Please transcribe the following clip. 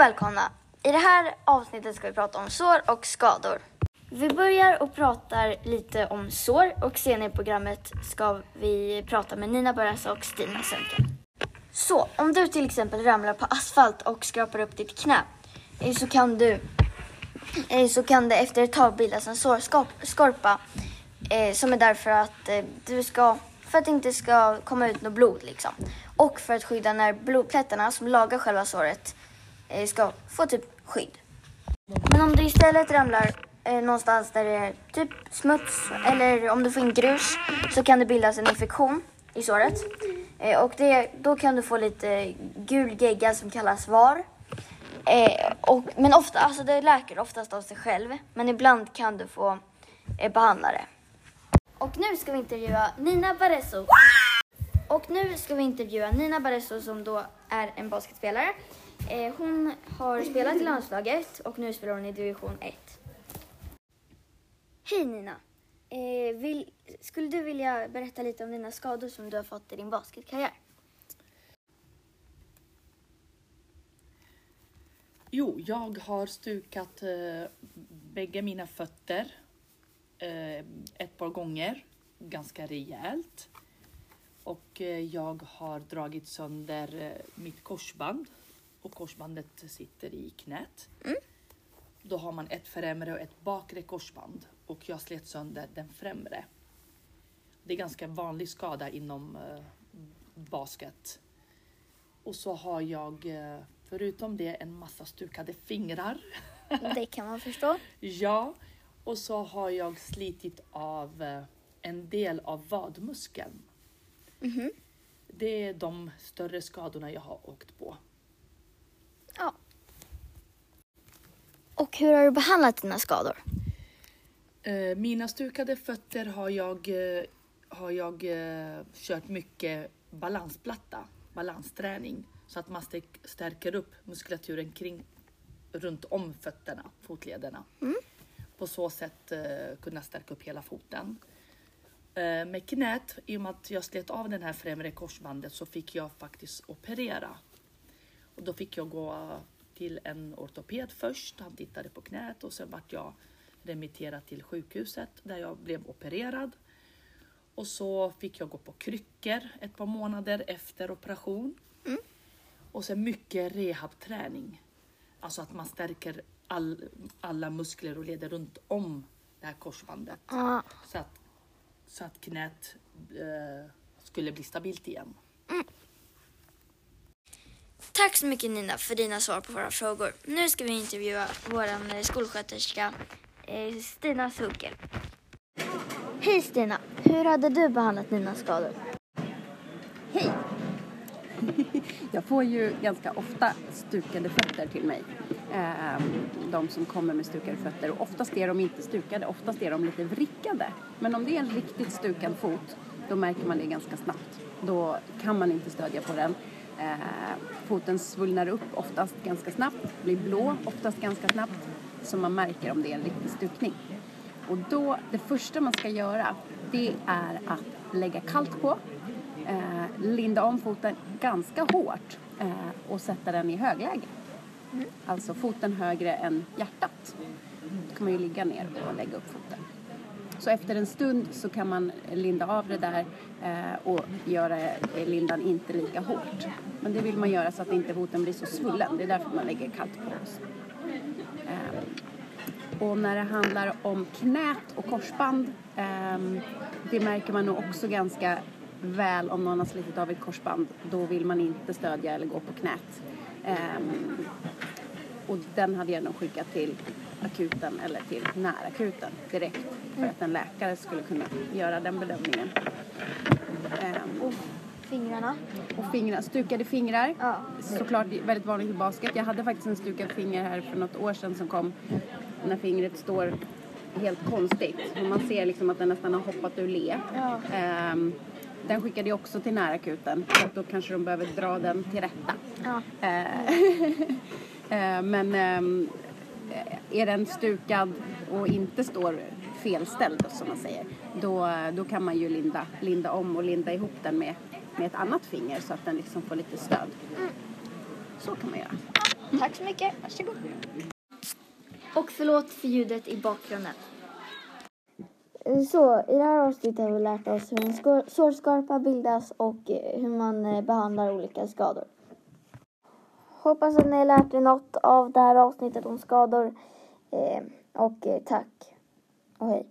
välkomna! I det här avsnittet ska vi prata om sår och skador. Vi börjar och pratar lite om sår och senare i programmet ska vi prata med Nina Börjas och Stina Sönken. Så, om du till exempel ramlar på asfalt och skrapar upp ditt knä eh, så kan du eh, så kan det efter ett tag bildas en sårskorpa eh, som är där för att du ska för att det inte ska komma ut något blod liksom. Och för att skydda när blodplättarna som lagar själva såret eh, Eh, ska få typ skydd. Men om du istället ramlar eh, någonstans där det är typ smuts eller om du får in grus så kan det bildas en infektion i såret. Eh, och det, då kan du få lite gul gegga som kallas var. Eh, och, men ofta, alltså det läker oftast av sig själv. Men ibland kan du få eh, behandla det. Och nu ska vi intervjua Nina Baresso. Och nu ska vi intervjua Nina Baresso som då är en basketspelare. Eh, hon har spelat i landslaget och nu spelar hon i division 1. Hej Nina! Eh, vill, skulle du vilja berätta lite om dina skador som du har fått i din basketkarriär? Jo, jag har stukat eh, bägge mina fötter eh, ett par gånger, ganska rejält. Och eh, jag har dragit sönder eh, mitt korsband och korsbandet sitter i knät. Mm. Då har man ett främre och ett bakre korsband och jag slet sönder den främre. Det är ganska vanlig skada inom eh, basket. Och så har jag eh, förutom det en massa stukade fingrar. Det kan man förstå. Ja, och så har jag slitit av eh, en del av vadmuskeln. Mhm. Det är de större skadorna jag har åkt på. Ja. Och hur har du behandlat dina skador? Eh, Mina stukade fötter har jag, eh, har jag eh, kört mycket balansplatta, balansträning, så att man stärker upp muskulaturen kring, runt om fötterna, fotlederna. På så sätt kunna stärka upp hela foten. Med knät, i och med att jag slet av den här främre korsbandet så fick jag faktiskt operera. Och då fick jag gå till en ortoped först. Han tittade på knät och sen vart jag remitterad till sjukhuset där jag blev opererad. Och så fick jag gå på kryckor ett par månader efter operation. Och sen mycket rehabträning. Alltså att man stärker all, alla muskler och leder runt om det här korsbandet. Ja. Så att, så att knät eh, skulle bli stabilt igen. Tack så mycket Nina för dina svar på våra frågor. Nu ska vi intervjua vår eh, skolsköterska eh, Stina Sunkel. Hej Stina! Hur hade du behandlat Ninas skador? Hej! Jag får ju ganska ofta stukade fötter till mig. Ehm, de som kommer med stukade fötter. Och oftast är de inte stukade, oftast är de lite vrickade. Men om det är en riktigt stukad fot, då märker man det ganska snabbt. Då kan man inte stödja på den. Eh, foten svullnar upp oftast ganska snabbt, blir blå oftast ganska snabbt. Så man märker om det är en riktig stukning. Och då, det första man ska göra, det är att lägga kallt på eh, linda om foten ganska hårt eh, och sätta den i högläge. Alltså foten högre än hjärtat. Då kan man ju ligga ner och lägga upp foten. Så efter en stund så kan man linda av det där eh, och göra lindan inte lika hårt. Men det vill man göra så att inte foten blir så svullen. Det är därför man lägger kallt på. oss. Eh, och när det handlar om knät och korsband, ehm, det märker man nog också ganska väl om någon har slitit av ett korsband. Då vill man inte stödja eller gå på knät. Ehm, och den hade jag nog skickat till akuten eller till närakuten direkt för att en läkare skulle kunna göra den bedömningen. Ehm, Och fingrarna? och fingrar, stukade fingrar. Ja. Såklart väldigt vanligt i basket. Jag hade faktiskt en stukad finger här för något år sedan som kom när fingret står helt konstigt. Och man ser liksom att den nästan har hoppat ur le. Ja. Ehm, den skickade jag också till närakuten. Att då kanske de behöver dra den till rätta. Ja. Eh, men ehm, är den stukad och inte står felställd som man säger. Då, då kan man ju linda, linda om och linda ihop den med, med ett annat finger så att den liksom får lite stöd. Så kan man göra. Tack så mycket. Varsågod. Och förlåt för ljudet i bakgrunden. Så, i det här avsnittet har vi lärt oss hur en skor- sårskorpa bildas och eh, hur man eh, behandlar olika skador. Hoppas att ni har lärt er något av det här avsnittet om skador. Eh, och eh, tack. Och hej.